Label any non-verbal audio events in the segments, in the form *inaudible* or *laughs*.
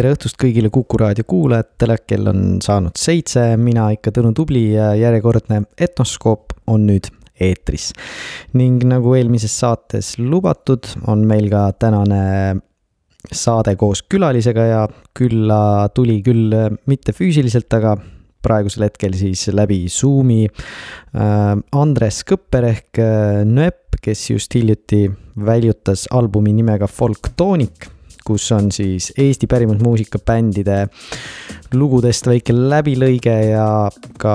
tere õhtust kõigile Kuku raadio kuulajatele, kell on saanud seitse, mina ikka Tõnu Tubli ja järjekordne Etnoskoop on nüüd eetris. ning nagu eelmises saates lubatud, on meil ka tänane saade koos külalisega ja külla tuli küll mitte füüsiliselt, aga praegusel hetkel siis läbi Zoomi äh, Andres Kõpper ehk äh, Nööp, kes just hiljuti väljutas albumi nimega Folktoonik kus on siis Eesti pärimusmuusikabändide lugudest väike läbilõige ja ka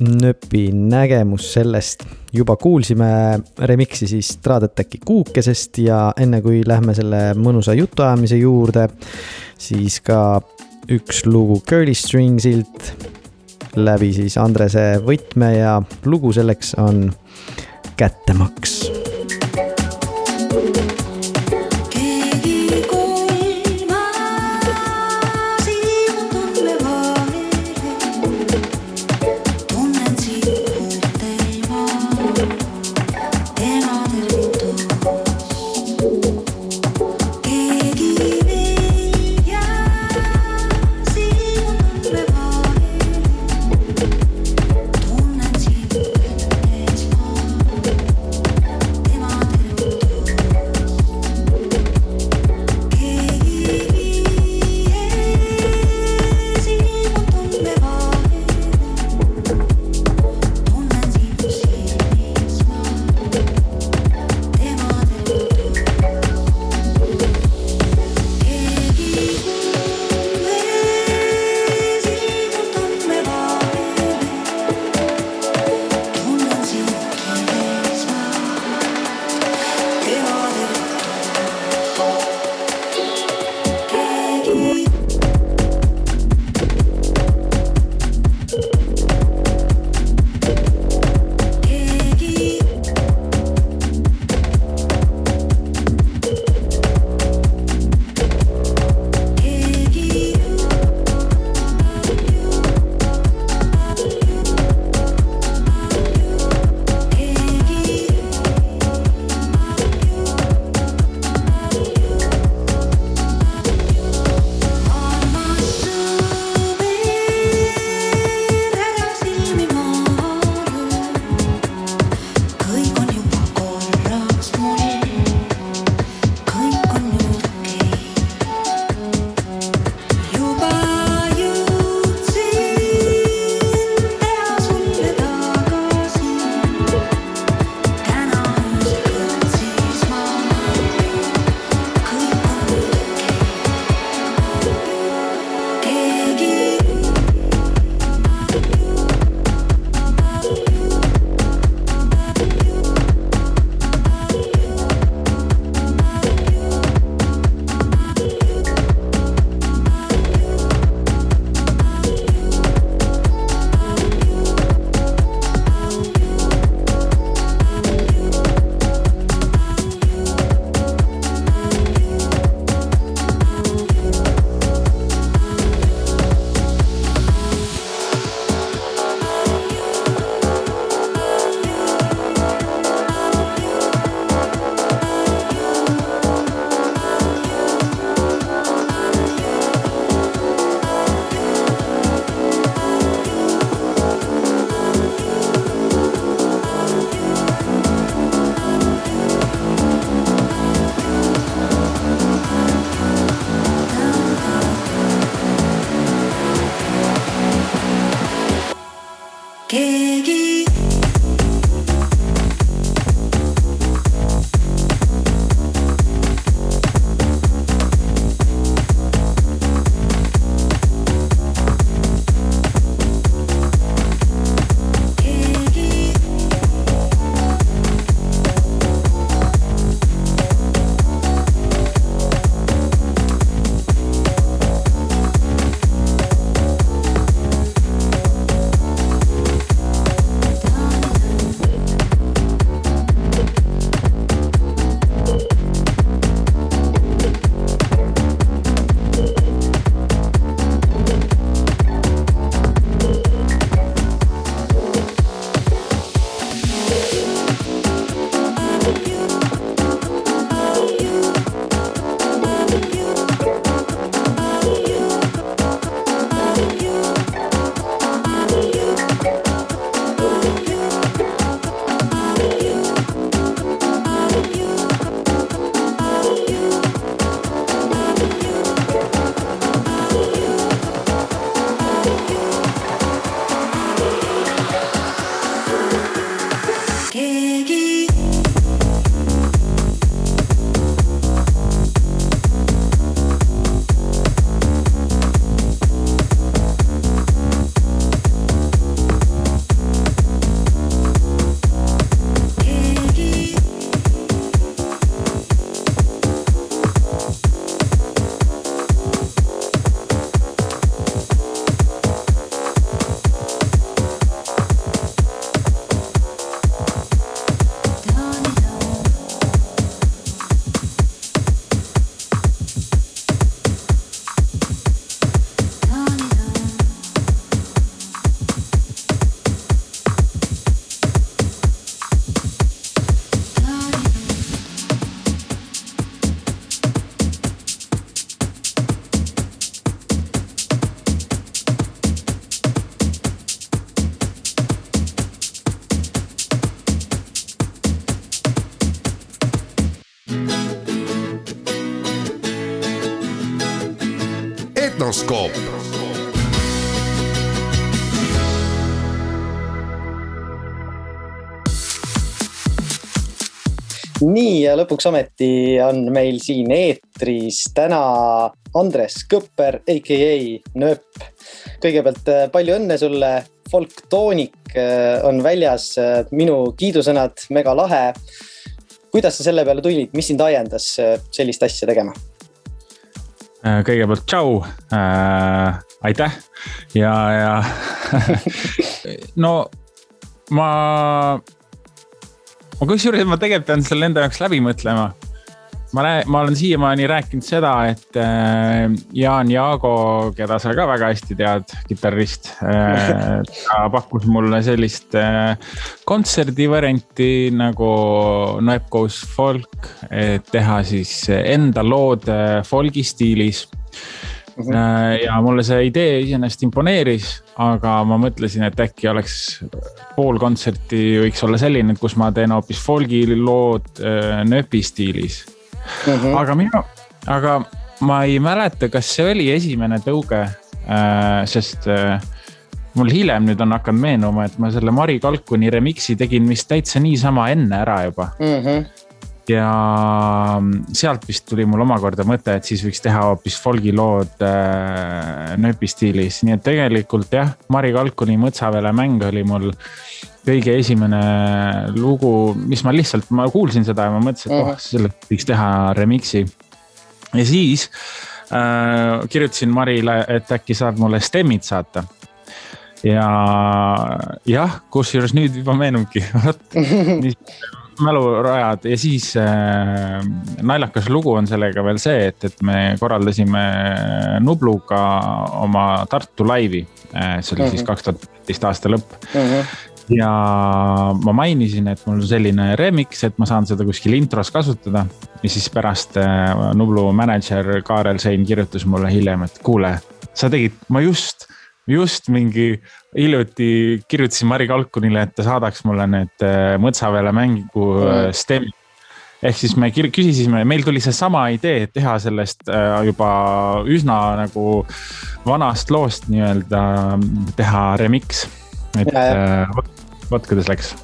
nööpi nägemus sellest. juba kuulsime remix'i siis Traadetaki kuukesest ja enne kui lähme selle mõnusa jutuajamise juurde, siis ka üks lugu Curly Stringsilt läbi siis Andrese võtme ja lugu selleks on Kättemaks 계기 nii ja lõpuks ometi on meil siin eetris täna Andres Kõpper, AKA Nööp. kõigepealt äh, palju õnne sulle, Folktoonik äh, on väljas, äh, minu kiidusõnad, mega lahe. kuidas sa selle peale tulid, mis sind ajendas sellist asja tegema? kõigepealt tšau äh,, aitäh ja, ja *laughs* no ma ma kusjuures ma tegelikult pean selle enda jaoks läbi mõtlema. ma, ma olen siiamaani rääkinud seda, et äh, Jaan Jaago, keda sa ka väga hästi tead, kitarrist äh,. *laughs* ta pakkus mulle sellist äh, kontserdivarianti nagu Noep Goes Folk, et teha siis enda lood äh, folgi stiilis Mm -hmm. ja mulle see idee iseenesest imponeeris, aga ma mõtlesin, et äkki oleks pool kontserti võiks olla selline, kus ma teen hoopis folgi lood äh, nööpi stiilis mm. -hmm. aga minu, aga ma ei mäleta, kas see oli esimene tõuge äh,, sest mul hiljem nüüd on hakanud meenuma, et ma selle Mari Kalkuni remix'i tegin vist täitsa niisama enne ära juba mm. -hmm ja sealt vist tuli mul omakorda mõte, et siis võiks teha hoopis folgi lood äh, nööpi stiilis, nii et tegelikult jah, Mari Kalkuni Mõtsavele mäng oli mul kõige esimene lugu, mis ma lihtsalt, ma kuulsin seda ja ma mõtlesin, et oh, mhm. sellest võiks teha remix'i. ja siis äh, kirjutasin Marile, et äkki saad mulle stemmid saata ja jah, kusjuures nüüd juba meenubki, *laughs* vot *laughs* mälurajad ja siis äh, naljakas lugu on sellega veel see, et, et me korraldasime Nubluga oma Tartu laivi äh,. see oli mm -hmm. siis mhm. kaks tuhat viisteist aasta lõpp mm. -hmm ja ma mainisin, et mul on selline remix, et ma saan seda kuskil intros kasutada. ja siis pärast äh, Nublu mänedžer Kaarel Sein kirjutas mulle hiljem, et kuule, sa tegid, ma just just mingi hiljuti kirjutasin Mari Kalkunile, et ta saadaks mulle need äh, Mõtsaväele mängu mm. stem'id. ehk siis me küsisime, meil tuli seesama idee, et teha sellest äh, juba üsna nagu vanast loost nii-öelda teha remix. et vot, vot kuidas läks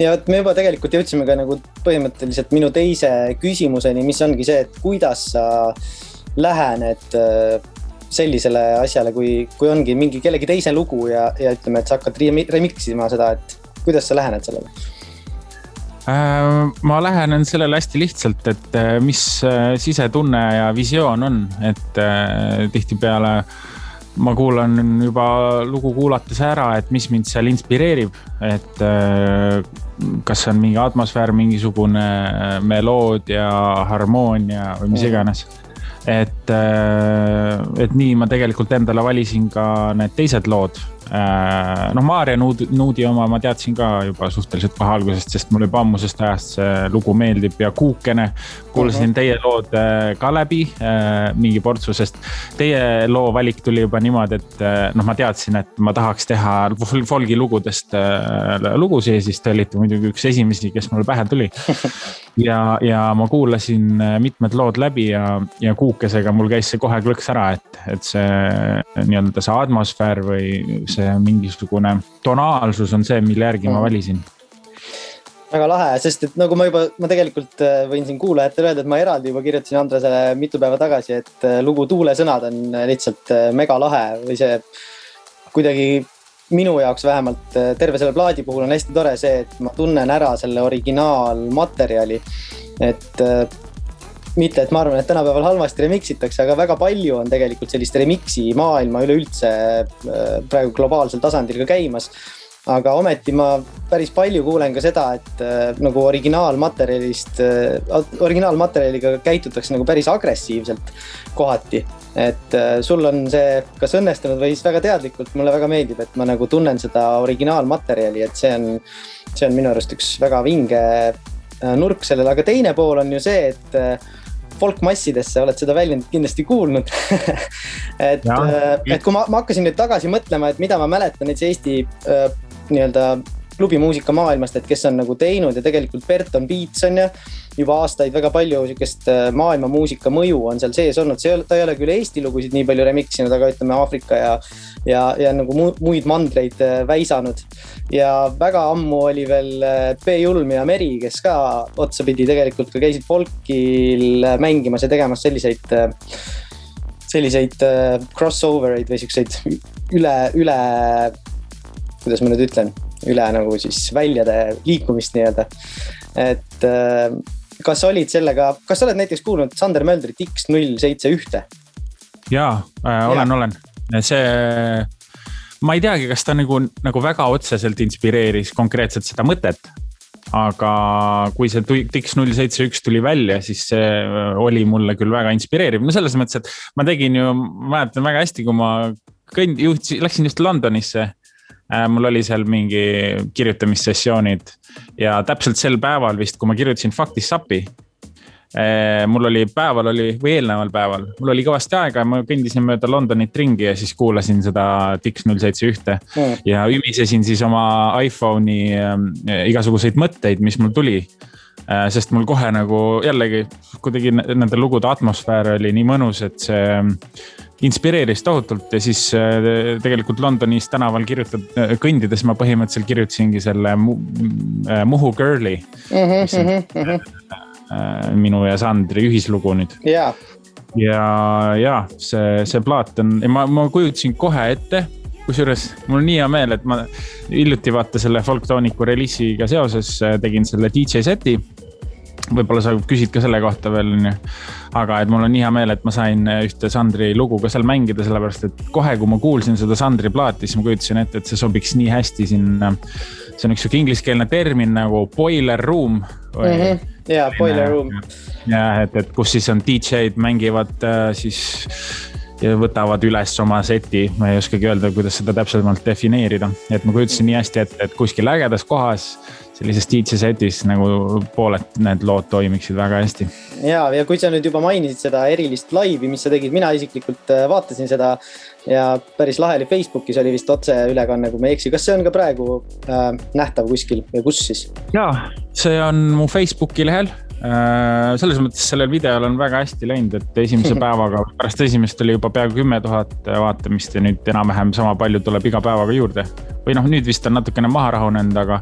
ja vot me juba tegelikult jõudsime ka nagu põhimõtteliselt minu teise küsimuseni, mis ongi see, et kuidas sa lähened sellisele asjale, kui, kui ongi mingi kellegi teise lugu ja, ja ütleme, et sa hakkad remix ima seda, et kuidas sa lähened sellele? Äh, ma lähenen sellele hästi lihtsalt, et äh, mis äh, sisetunne ja visioon on, et tihtipeale ma kuulan juba lugu kuulates ära, et mis mind seal inspireerib, et kas on mingi atmosfäär, mingisugune meloodia, harmoonia või mis mm. Et, äh, et nii ma tegelikult endale valisin ka need teised lood noh, Maarja Nuudi, Nuudi oma ma teadsin ka juba suhteliselt kohe algusest, sest mulle juba ammusest ajast see lugu meeldib ja Kuukene. kuulasin uh -huh. teie lood äh, ka läbi äh, mingi portsu, sest teie loo valik tuli juba niimoodi, et noh, ma teadsin, et ma tahaks teha folgi lugudest lugusid ja siis te olite muidugi üks esimesi, kes mulle pähe tuli. *laughs* ja, ja ma kuulasin mitmed lood läbi ja, ja Kuukesega mul käis see kohe klõks ära, et, et see nii-öelda see atmosfäär või see see mingisugune tonaalsus on see, mille järgi mm. ma valisin väga lahe, sest et nagu ma juba, ma tegelikult äh, võin siin kuulajatele öelda, et ma eraldi juba kirjutasin Andresele mitu päeva tagasi, et äh, lugu Tuulesõnad on äh, lihtsalt mega lahe või see kuidagi minu jaoks vähemalt terve selle plaadi puhul on hästi tore see, et ma tunnen ära selle originaalmaterjali. et mitte, et ma arvan, et tänapäeval halvasti remix itakse, aga väga palju on tegelikult sellist remix'i maailma üleüldse äh, praegu globaalsel tasandil ka käimas aga ometi ma päris palju kuulen ka seda, et äh, nagu originaalmaterjalist äh,, originaalmaterjaliga käitutakse nagu päris agressiivselt kohati. et äh, sul on see kas õnnestunud või siis väga teadlikult, mulle väga meeldib, et ma nagu tunnen seda originaalmaterjali, et see on, see on minu arust üks väga vinge äh, nurk sellel, aga teine pool on ju see, et äh, folkmassidesse, oled seda väljendit kindlasti kuulnud. *laughs* Et, äh, et kui ma, ma hakkasin nüüd tagasi mõtlema, et mida ma mäletan näiteks Eesti äh, nii-öelda klubimuusika maailmast, et kes on nagu teinud ja tegelikult Berton Beats on ju. juba aastaid väga palju sihukest äh, maailma muusika mõju on seal sees olnud, see, ta ei ole küll Eesti lugusid nii palju remix inud, aga ütleme Aafrika ja. ja, ja nagu muid mandreid äh, väisanud. ja väga ammu oli veel B Julm ja Meri, kes ka otsapidi tegelikult ka käisid folkil mängimas ja tegemas selliseid selliseid crossover eid või siukseid üle, üle kuidas ma nüüd ütlen, üle nagu siis väljade liikumist nii-öelda. et äh, kas olid sellega, kas sa oled näiteks kuulnud Sander Möldrit X null seitse ühte? jaa äh,, olen, olen, see ma ei teagi, kas ta nagu, nagu väga otseselt inspireeris konkreetselt seda mõtet. aga kui see Dix null seitse üks tuli välja, siis see äh, oli mulle küll väga inspireeriv, no selles mõttes, et ma tegin ju, mäletan väga hästi, kui ma kõnd-, juhtisin, läksin just Londonisse mul oli seal mingi kirjutamissessioonid ja täpselt sel päeval vist, kui ma kirjutasin Faktis Sapi. Äh, mul oli päeval oli või eelneval päeval, mul oli kõvasti aega ja ma kõndisin mööda Londonit ringi ja siis kuulasin seda Dix null seitse ühte. ja ümisesin siis oma iPhone'i äh, igasuguseid mõtteid, mis mul tuli äh, sest mul kohe nagu jällegi kuidagi nende lugude atmosfäär oli nii mõnus, et see inspireeris tohutult ja siis äh, tegelikult Londonis tänaval kirjutad, äh, kõndides ma põhimõtteliselt kirjutasingi selle äh, Muhu Girl'i mm. -hmm, mm minu ja Sandri ühislugu nüüd. Yeah.. ja, ja see, see plaat on, ma, ma kujutasin kohe ette kusjuures mul on nii hea meel, et ma hiljuti vaata selle Folktooniku reliisiga seoses tegin selle DJ seti võib-olla sa küsid ka selle kohta veel, onju. aga et mul on nii hea meel, et ma sain ühte Sandri lugu ka seal mängida, sellepärast et kohe, kui ma kuulsin seda Sandri plaati, siis ma kujutasin ette, et see sobiks nii hästi sinna. see on üks sihuke ingliskeelne termin nagu boiler room. Mm -hmm. jaa, boiler room. jah, et, et kus siis on DJ-d mängivad äh, siis ja võtavad üles oma seti, ma ei oskagi öelda, kuidas seda täpsemalt defineerida, et ma kujutasin nii hästi ette, et kuskil ägedas kohas sellises DJ setis nagu pooled need lood toimiksid väga hästi. ja, ja kui sa nüüd juba mainisid seda erilist laivi, mis sa tegid, mina isiklikult äh, vaatasin seda ja päris lahe oli Facebookis oli vist otseülekanne, kui ma ei eksi, kas see on ka praegu äh, nähtav kuskil või kus siis? ja, see on mu Facebooki lehel äh, selles mõttes sellel videol on väga hästi läinud, et esimese *laughs* päevaga, pärast esimest oli juba peaaegu kümme tuhat vaatamist ja nüüd enam-vähem sama palju tuleb iga päevaga juurde. Või noh, nüüd vist on natukene maha rahunenud, aga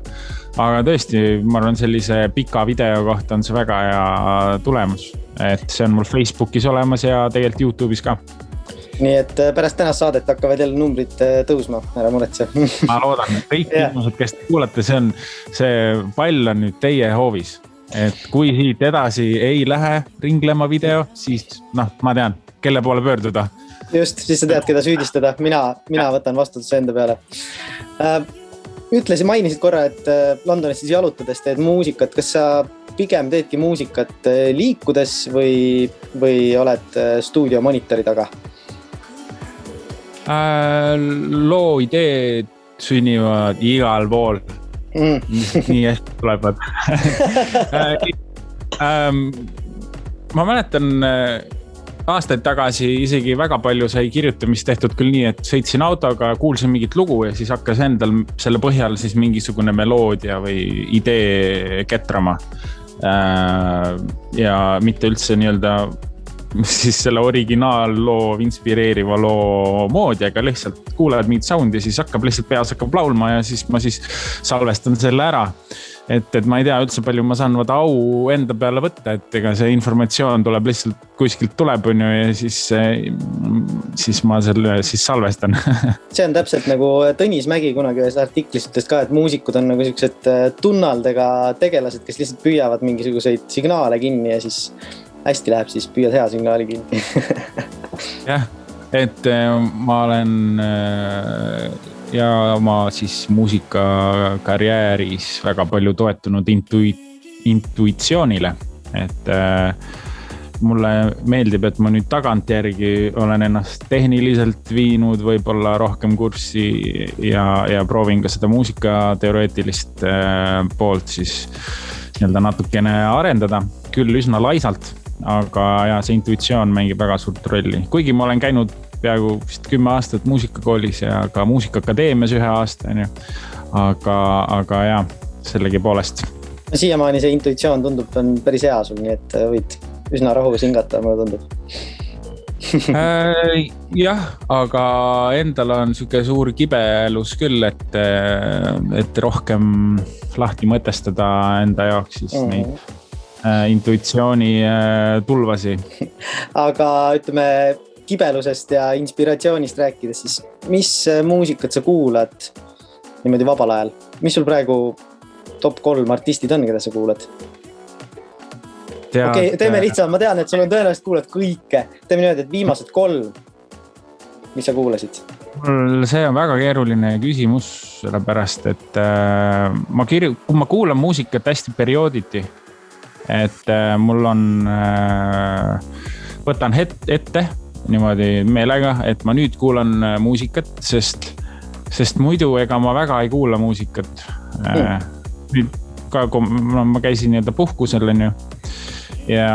aga tõesti, ma arvan, sellise pika video kohta on see väga hea tulemus. et see on mul Facebookis olemas ja tegelikult Youtube'is ka. nii et äh, pärast tänast saadet hakkavad jälle numbrid äh, tõusma, ära muretse ma loodan, et kõik *laughs* inimesed, kes te kuulate, see on, see pall on nüüd teie hoovis. et kui siit edasi ei lähe ringlema video, siis noh, ma tean, kelle poole pöörduda just, siis sa tead, keda süüdistada, mina, mina võtan vastutuse enda peale. Äh, ütlesid, mainisid korra, et äh, Londonis siis jalutades teed muusikat, kas sa pigem teedki muusikat äh, liikudes või, või oled äh, stuudio monitori taga? Äh,? loo ideed sünnivad igal pool. Mm. *laughs* nii hästi tulevad *laughs* ähm, ma mäletan aastaid tagasi isegi väga palju sai kirjutamist tehtud küll nii, et sõitsin autoga, kuulsin mingit lugu ja siis hakkas endal selle põhjal siis mingisugune meloodia või idee ketrama. Äh, ja mitte üldse nii-öelda siis selle originaalloo inspireeriva loo moodi, aga lihtsalt kuuled mingit sound'i, siis hakkab lihtsalt peas hakkab laulma ja siis ma siis salvestan selle ära. et, et ma ei tea üldse palju ma saan vaata au enda peale võtta, et ega see informatsioon tuleb lihtsalt kuskilt tuleb, on ju, ja siis, siis ma selle siis salvestan *laughs* see on täpselt nagu Tõnis Mägi kunagi ühes artiklis ütles ka, et muusikud on nagu siuksed äh, tunnaldega tegelased, kes lihtsalt püüavad mingisuguseid signaale kinni ja siis hästi läheb, siis püüad hea signaali kinni. *laughs* Jah, et äh, ma olen äh, ja oma siis muusikakarjääris väga palju toetunud intui-, intuitsioonile, et äh, mulle meeldib, et ma nüüd tagantjärgi olen ennast tehniliselt viinud võib-olla rohkem kurssi ja, ja proovin ka seda muusikateoreetilist poolt siis nii-öelda natukene arendada, küll üsna laisalt, aga ja see intuitsioon mängib väga suurt rolli, kuigi ma olen käinud peaaegu vist kümme aastat muusikakoolis ja ka Muusikaakadeemias ühe aasta, on ju. aga, aga jaa, sellegipoolest. siiamaani see intuitsioon tundub, on päris hea sul, nii et võid üsna rahus hingata, mulle tundub *laughs* Äh, jah, aga endal on sihuke suur kibelus küll, et, et rohkem lahti mõtestada enda jaoks siis mm. neid äh, intuitsiooni äh, tulvasi. *laughs* aga ütleme kibelusest ja inspiratsioonist rääkides, siis mis muusikat sa kuulad niimoodi vabal ajal, mis sul praegu top kolm artistid on, keda sa kuulad? okei okay,, teeme lihtsalt, ma tean, et sul on tõenäoliselt kuulad kõike, teeme niimoodi, et viimased kolm, mis sa kuulasid? mul see on väga keeruline küsimus, sellepärast et äh, ma kirju-, ma kuulan muusikat hästi periooditi. Et äh, mul on äh,, võtan het-, ette niimoodi meelega, et ma nüüd kuulan äh, muusikat, sest, sest muidu ega ma väga ei kuula muusikat äh,. nüüd ka, kui ma, ma käisin nii-öelda puhkusel, on ju ja,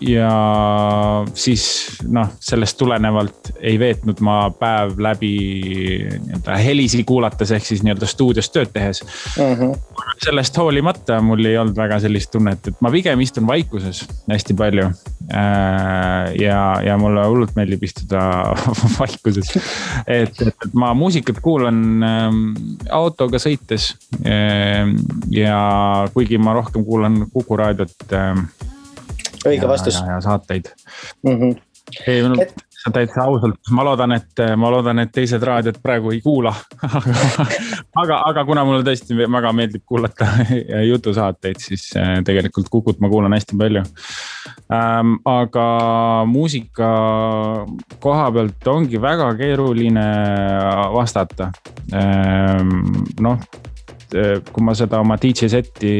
ja siis noh, sellest tulenevalt ei veetnud ma päev läbi nii-öelda helisi kuulates ehk siis nii-öelda stuudios tööd tehes. Mhm. -huh. sellest hoolimata mul ei olnud väga sellist tunnet, et ma pigem istun vaikuses hästi palju. Äh, ja, ja mulle hullult meeldib istuda *laughs* vaikuses. et, et, ma muusikat kuulan ähm, autoga sõites. Ähm, ja kuigi ma rohkem kuulan Kuku raadiot. Õige vastus. ja saateid mm. -hmm. ei, et täitsa ausalt, ma loodan, et ma loodan, et teised raadiod praegu ei kuula *laughs* aga, aga kuna mulle tõesti väga meeldib kuulata *laughs* jutusaateid, siis äh, tegelikult Kukut ma kuulan hästi palju ähm,. aga muusika koha pealt ongi väga keeruline vastata ähm,. noh kui ma seda oma DJ seti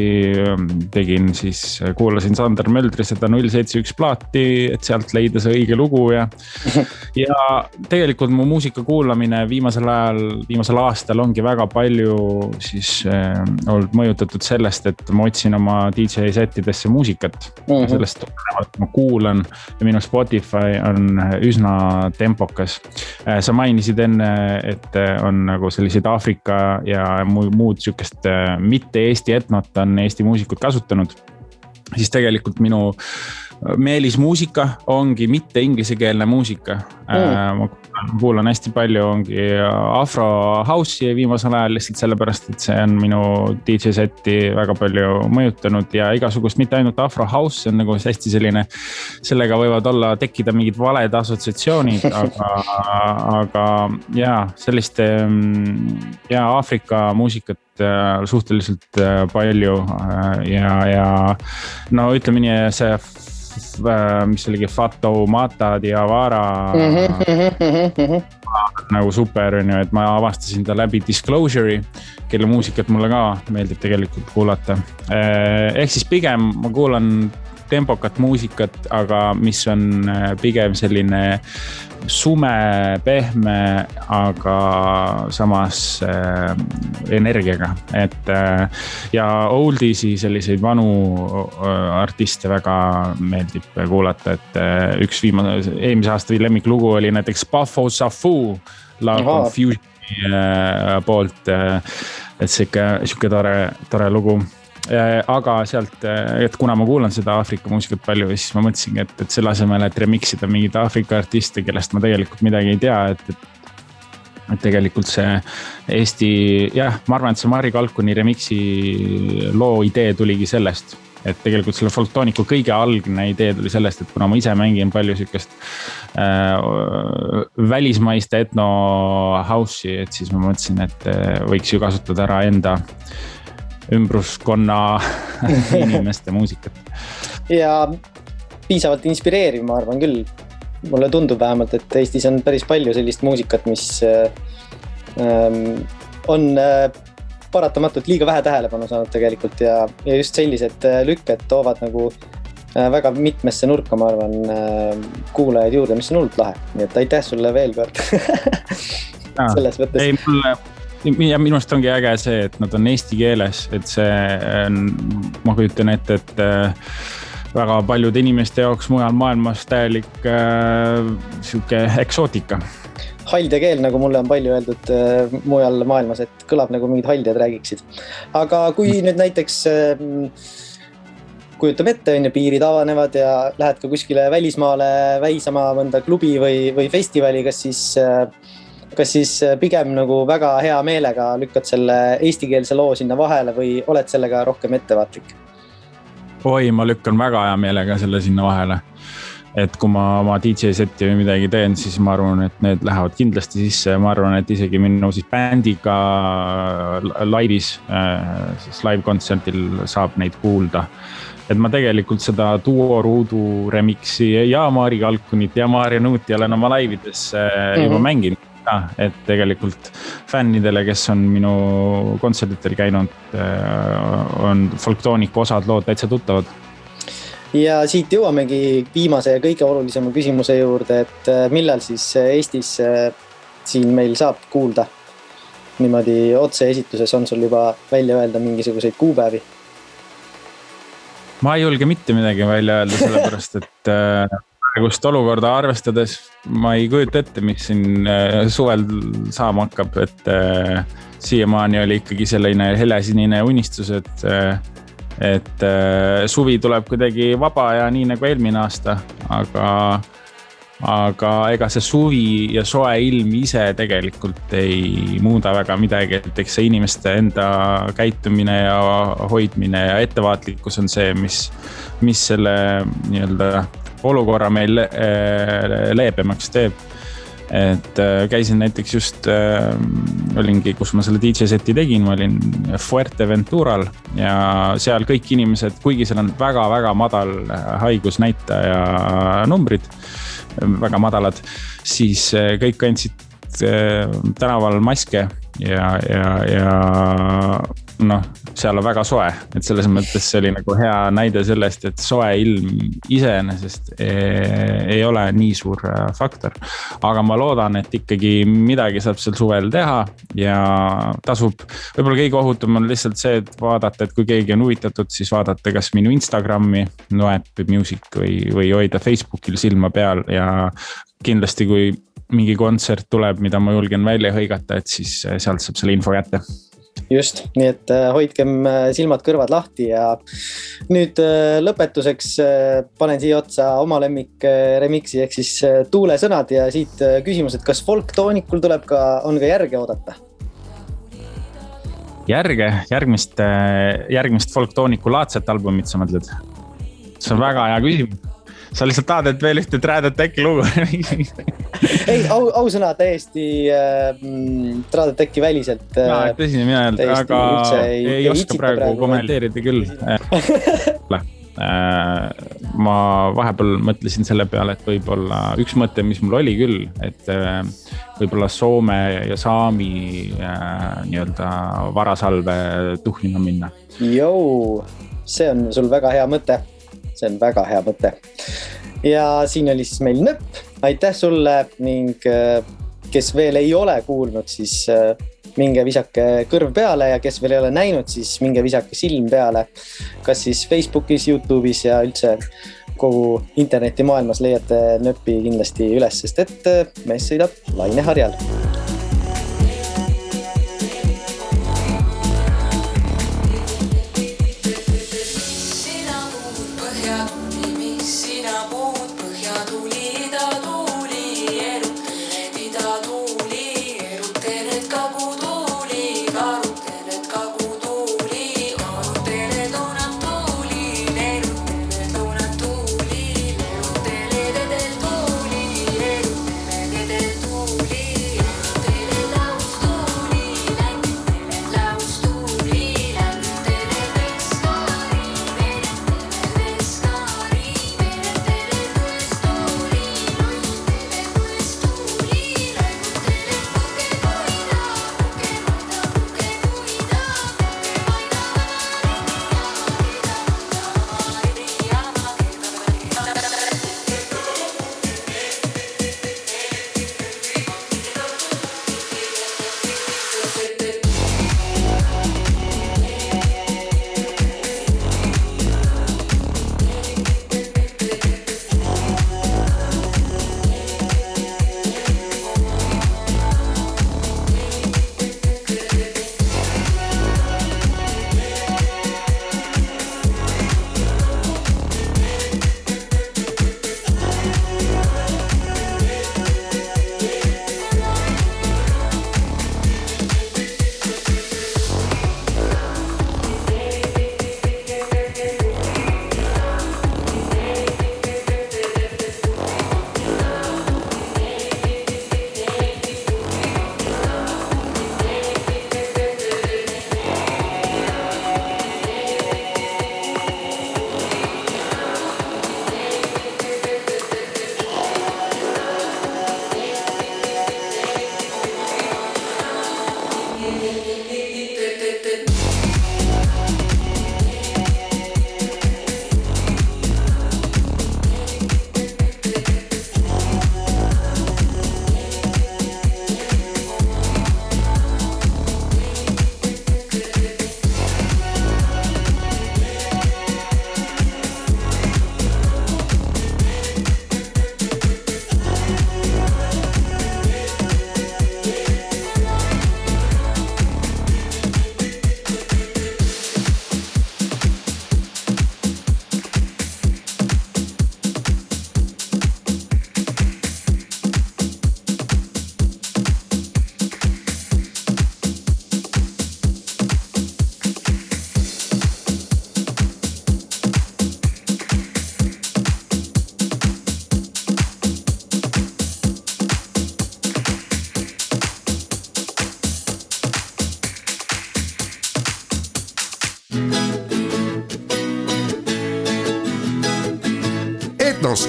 ehm, tegin, siis eh, kuulasin Sander Möldri seda null seitse üks plaati, et sealt leida see õige lugu ja. *laughs* ja tegelikult mu muusika kuulamine viimasel ajal, viimasel aastal ongi väga palju siis äh, olnud mõjutatud sellest, et ma otsin oma DJ setidesse muusikat mm. -hmm. sellest tulenevalt ma kuulan ja minu Spotify on üsna tempokas. sa mainisid enne, et on nagu selliseid Aafrika ja muud siukest sihukest äh, mitte Eesti etnot on Eesti muusikud kasutanud. siis tegelikult minu meelismuusika ongi mitte inglisekeelne muusika mm.. ma kuulan hästi palju, ongi afro house'i viimasel ajal lihtsalt sellepärast, et see on minu DJ seti väga palju mõjutanud ja igasugust, mitte ainult afro house, see on nagu hästi selline. sellega võivad olla, tekkida mingid valed assotsiatsioonid, *laughs* aga, aga ja sellist mm, ja Aafrika muusikat äh, suhteliselt äh, palju ja, ja no ütleme nii, see Äh, mis oligi Fato Mata Diawara mm. -hmm, mm -hmm. nagu super on ju, et ma avastasin ta läbi Disclosure'i, kelle muusikat mulle ka meeldib tegelikult kuulata. Äh, ehk siis pigem ma kuulan tempokat muusikat, aga mis on äh, pigem selline sume, pehme, aga samas äh, energiaga, et äh, ja oldies'i selliseid vanu äh, artiste väga meeldib kuulata, et äh, üks viimane, eelmise aasta lemmiklugu oli näiteks Buffo Safu. Love Confusion'i äh, poolt äh,, et sihuke, sihuke tore, tore lugu aga sealt, äh, et kuna ma kuulan seda Aafrika muusikat palju, siis ma mõtlesingi, et, et selle asemel, et remix ida mingeid Aafrika artiste, kellest ma tegelikult midagi ei tea, et, et. et tegelikult see Eesti, jah, ma arvan, et see Mari Kalkuni remix'i loo idee tuligi sellest et tegelikult selle Folktoniku kõige algne idee tuli sellest, et kuna ma ise mängin palju sihukest äh, välismaist etno house'i, et siis ma mõtlesin, et äh, võiks ju kasutada ära enda äh, ümbruskonna *laughs* inimeste muusikat. ja piisavalt inspireeriv, ma arvan küll. mulle tundub vähemalt, et Eestis on päris palju sellist muusikat, mis äh, ähm, on äh, paratamatult liiga vähe tähelepanu saanud tegelikult ja, ja just sellised äh, lükked toovad nagu äh, väga mitmesse nurka, ma arvan kuulajaid juurde, mis on hullult lahe, nii et aitäh sulle veel kord *laughs* selles mõttes. ei, mulle ja minu arust ongi äge see, et nad on eesti keeles, et see on, ma kujutan ette, et äh, väga paljude inimeste jaoks mujal maailmas täielik äh, sihuke eksootika. haldja keel, nagu mulle on palju öeldud äh, mujal maailmas, et kõlab nagu mingid haldjad räägiksid. aga kui nüüd näiteks äh, kujutame ette, on ju, piirid avanevad ja lähed ka kuskile välismaale väisama mõnda klubi või, või festivali, kas siis äh, kas siis pigem nagu väga hea meelega lükkad selle eestikeelse loo sinna vahele või oled sellega rohkem ettevaatlik? oi, ma lükkan väga hea meelega selle sinna vahele et kui ma oma DJ seti või midagi teen, siis ma arvan, et need lähevad kindlasti sisse ja ma arvan, et isegi minu siis bändiga laivis, äh, siis live kontserdil saab neid kuulda. et ma tegelikult seda duo ruudu remix'i ja Maari Kalkunit ja Maarja Nuuti olen oma laivides mm -hmm. juba mänginud ka, et tegelikult fännidele, kes on minu kontserditel käinud, äh, on folktooniku osad lood täitsa tuttavad ja siit jõuamegi viimase ja kõige olulisema küsimuse juurde, et äh, millal siis äh, Eestis siin meil saab kuulda? niimoodi otse-esituses on sul juba välja öelda mingisuguseid kuupäevi? ma ei julge mitte midagi välja öelda, sellepärast et praegust olukorda arvestades ma ei kujuta ette, mis siin suvel saama hakkab, et siiamaani oli ikkagi selline helesinine unistus, et et äh, suvi tuleb kuidagi vaba ja nii nagu eelmine aasta, aga, aga ega see suvi ja soe ilm ise tegelikult ei muuda väga midagi, et eks see inimeste enda käitumine ja hoidmine ja ettevaatlikkus on see, mis, mis selle nii-öelda olukorra meil äh, leebemaks teeb. Et äh, käisin näiteks just äh,, olingi, kus ma selle DJ seti tegin, ma olin Fuerteventural ja seal kõik inimesed, kuigi seal on väga-väga madal haigusnäitaja numbrid, väga madalad, siis äh, kõik kandsid äh, tänaval maske ja, ja, ja noh, seal on väga soe, et selles mõttes see oli nagu hea näide sellest, et soe ilm iseenesest ei, ei ole nii suur äh, faktor. aga ma loodan, et ikkagi midagi saab sel suvel teha ja tasub, võib-olla kõige ohutum on lihtsalt see, et vaadata, et kui keegi on huvitatud, siis vaadata, kas minu Instagrami, Noet Music või, või hoida Facebookil silma peal ja kindlasti, kui mingi kontsert tuleb, mida ma julgen välja hõigata, et siis äh, sealt saab selle info kätte just, nii et äh, hoidkem äh, silmad-kõrvad lahti ja nüüd lõpetuseks panen siia otsa oma lemmik remix'i ehk siis tuulesõnad ja siit küsimus, et kas folktoonikul tuleb ka, on ka järge oodata? järge, järgmist, järgmist folktooniku laadset albumit sa mõtled? see on väga hea küsimus sa lihtsalt tahad, et veel ühte Trad Attacki lugu ei, au, ausõna täiesti äh, Trad Attacki väliselt äh,. tõsine mina ei olnud, aga ei, ei, ei oska praegu, praegu kommenteerida küll äh, *laughs* ma vahepeal mõtlesin selle peale, et võib-olla üks mõte, mis mul oli küll, et äh, võib-olla Soome ja Saami äh, nii-öelda varasalve tuhnima minna. Jou, see on sul väga hea mõte see on väga hea mõte. ja siin oli siis meil Nõpp, aitäh sulle ning äh, kes veel ei ole kuulnud, siis äh, minge visake kõrv peale ja kes veel ei ole näinud, siis minge visake silm peale. kas siis Facebookis, Youtube'is ja üldse kogu internetimaailmas leiate Nõppi kindlasti üles, sest et äh, mees sõidab laineharjal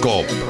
Etnoskoop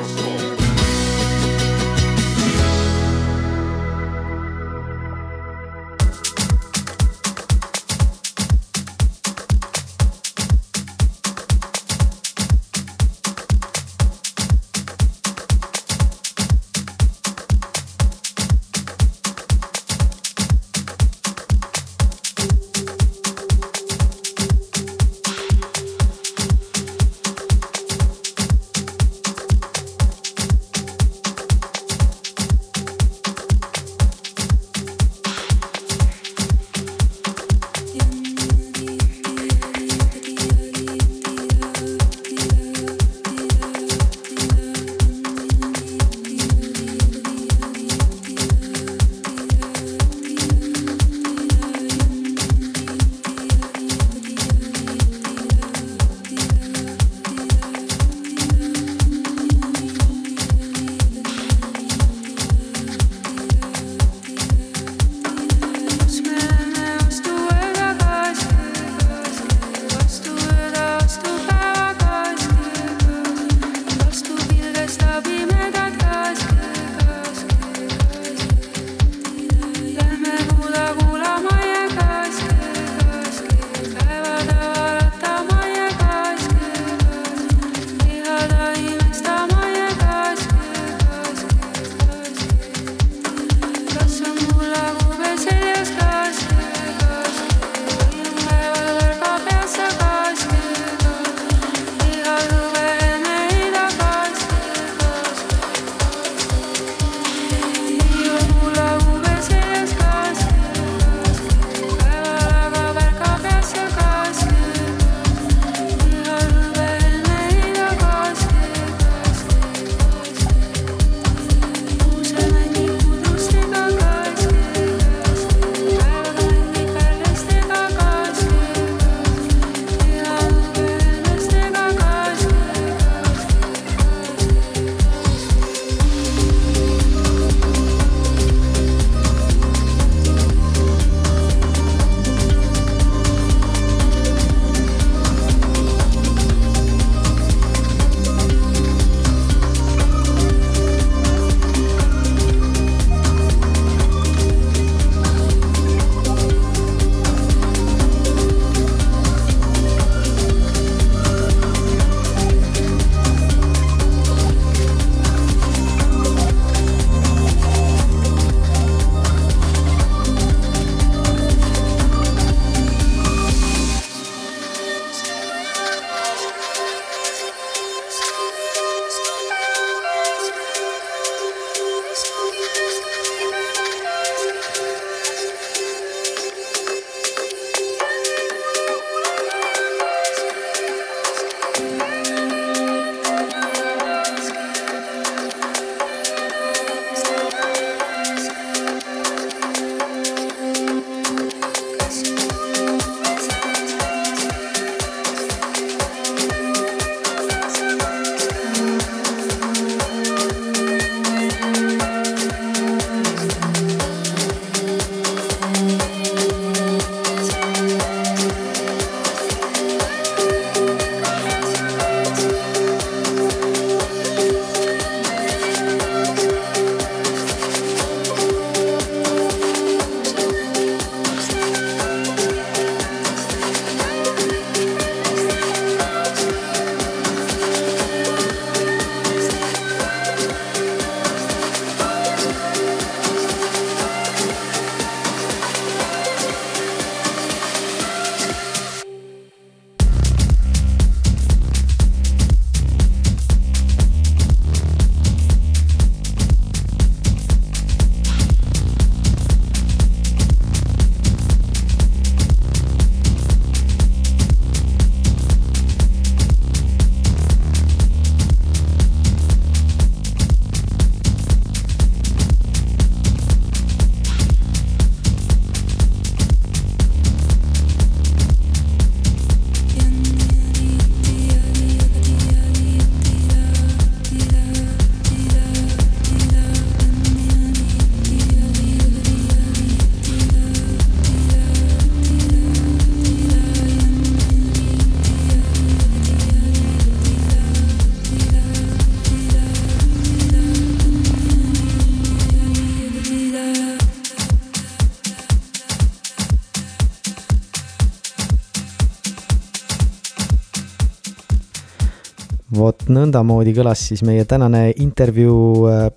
nõndamoodi kõlas siis meie tänane intervjuu äh,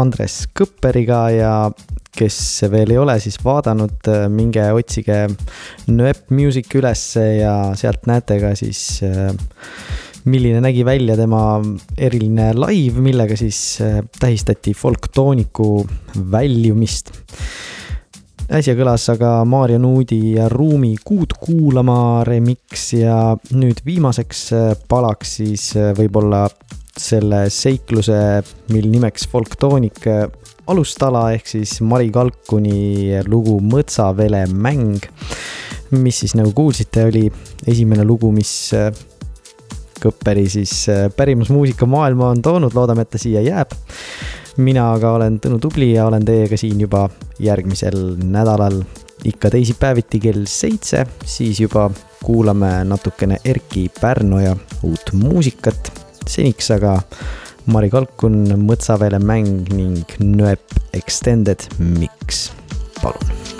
Andres Kõpperiga ja kes veel ei ole siis vaadanud, äh, minge otsige Nööp Music ülesse ja sealt näete ka siis äh, milline nägi välja tema eriline live, millega siis tähistati folktooniku väljumist äsja kõlas aga Maarja Nuudi ja Ruumi Kuud kuulama remix ja nüüd viimaseks äh, palaks siis äh, võib-olla selle seikluse, mil nimeks Folktoonik äh, alustala ehk siis Mari Kalkuni lugu Mõtsavele mäng, mis siis nagu kuulsite, oli esimene lugu, mis Kõpperi siis pärimusmuusika maailma on toonud, loodame, et ta siia jääb mina aga olen Tõnu Tubli ja olen teiega siin juba järgmisel nädalal. Ikka teisipäeviti kell seitse, siis juba kuulame natukene Erki Pärnoja uut muusikat. seniks aga Mari Kalkun, Mõtsaväele mäng ning Nööp Extended Mix, palun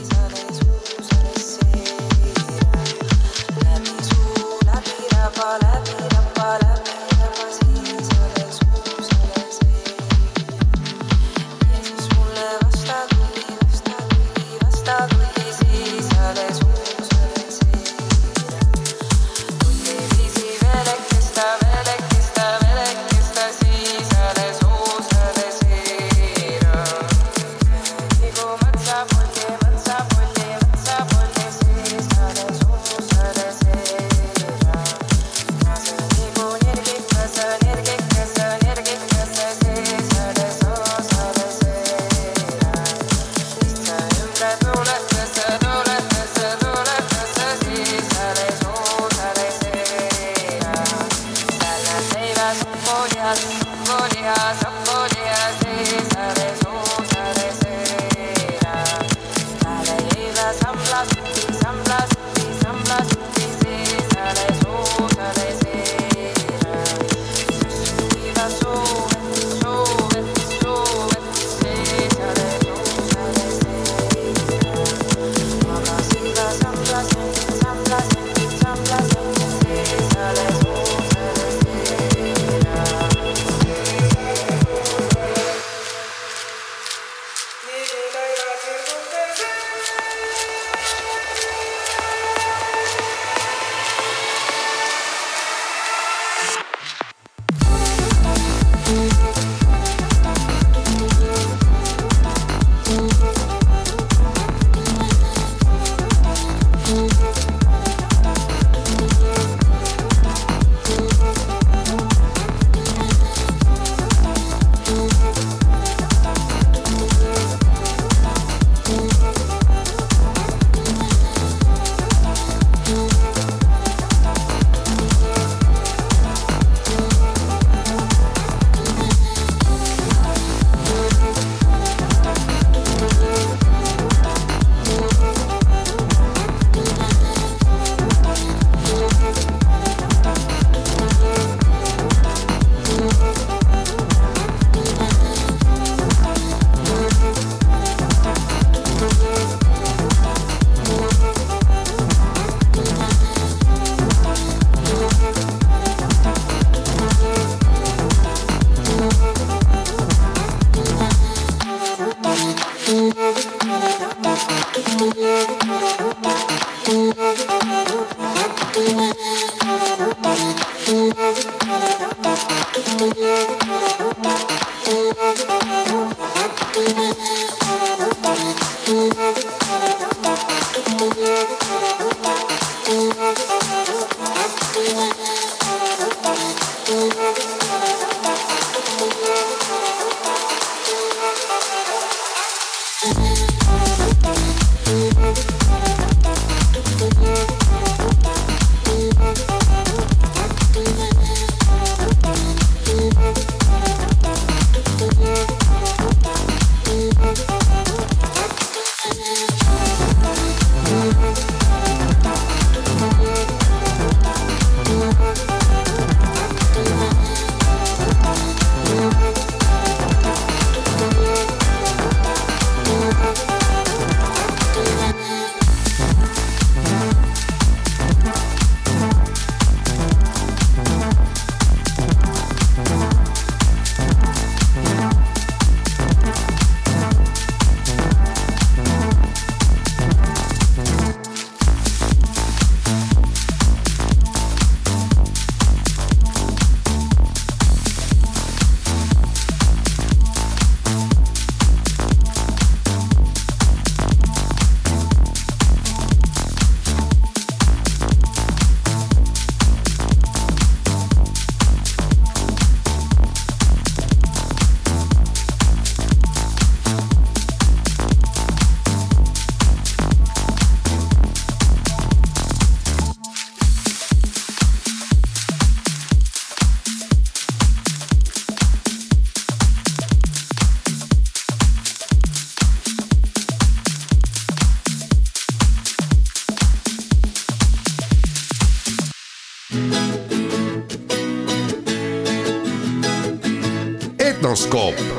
Etnoskoop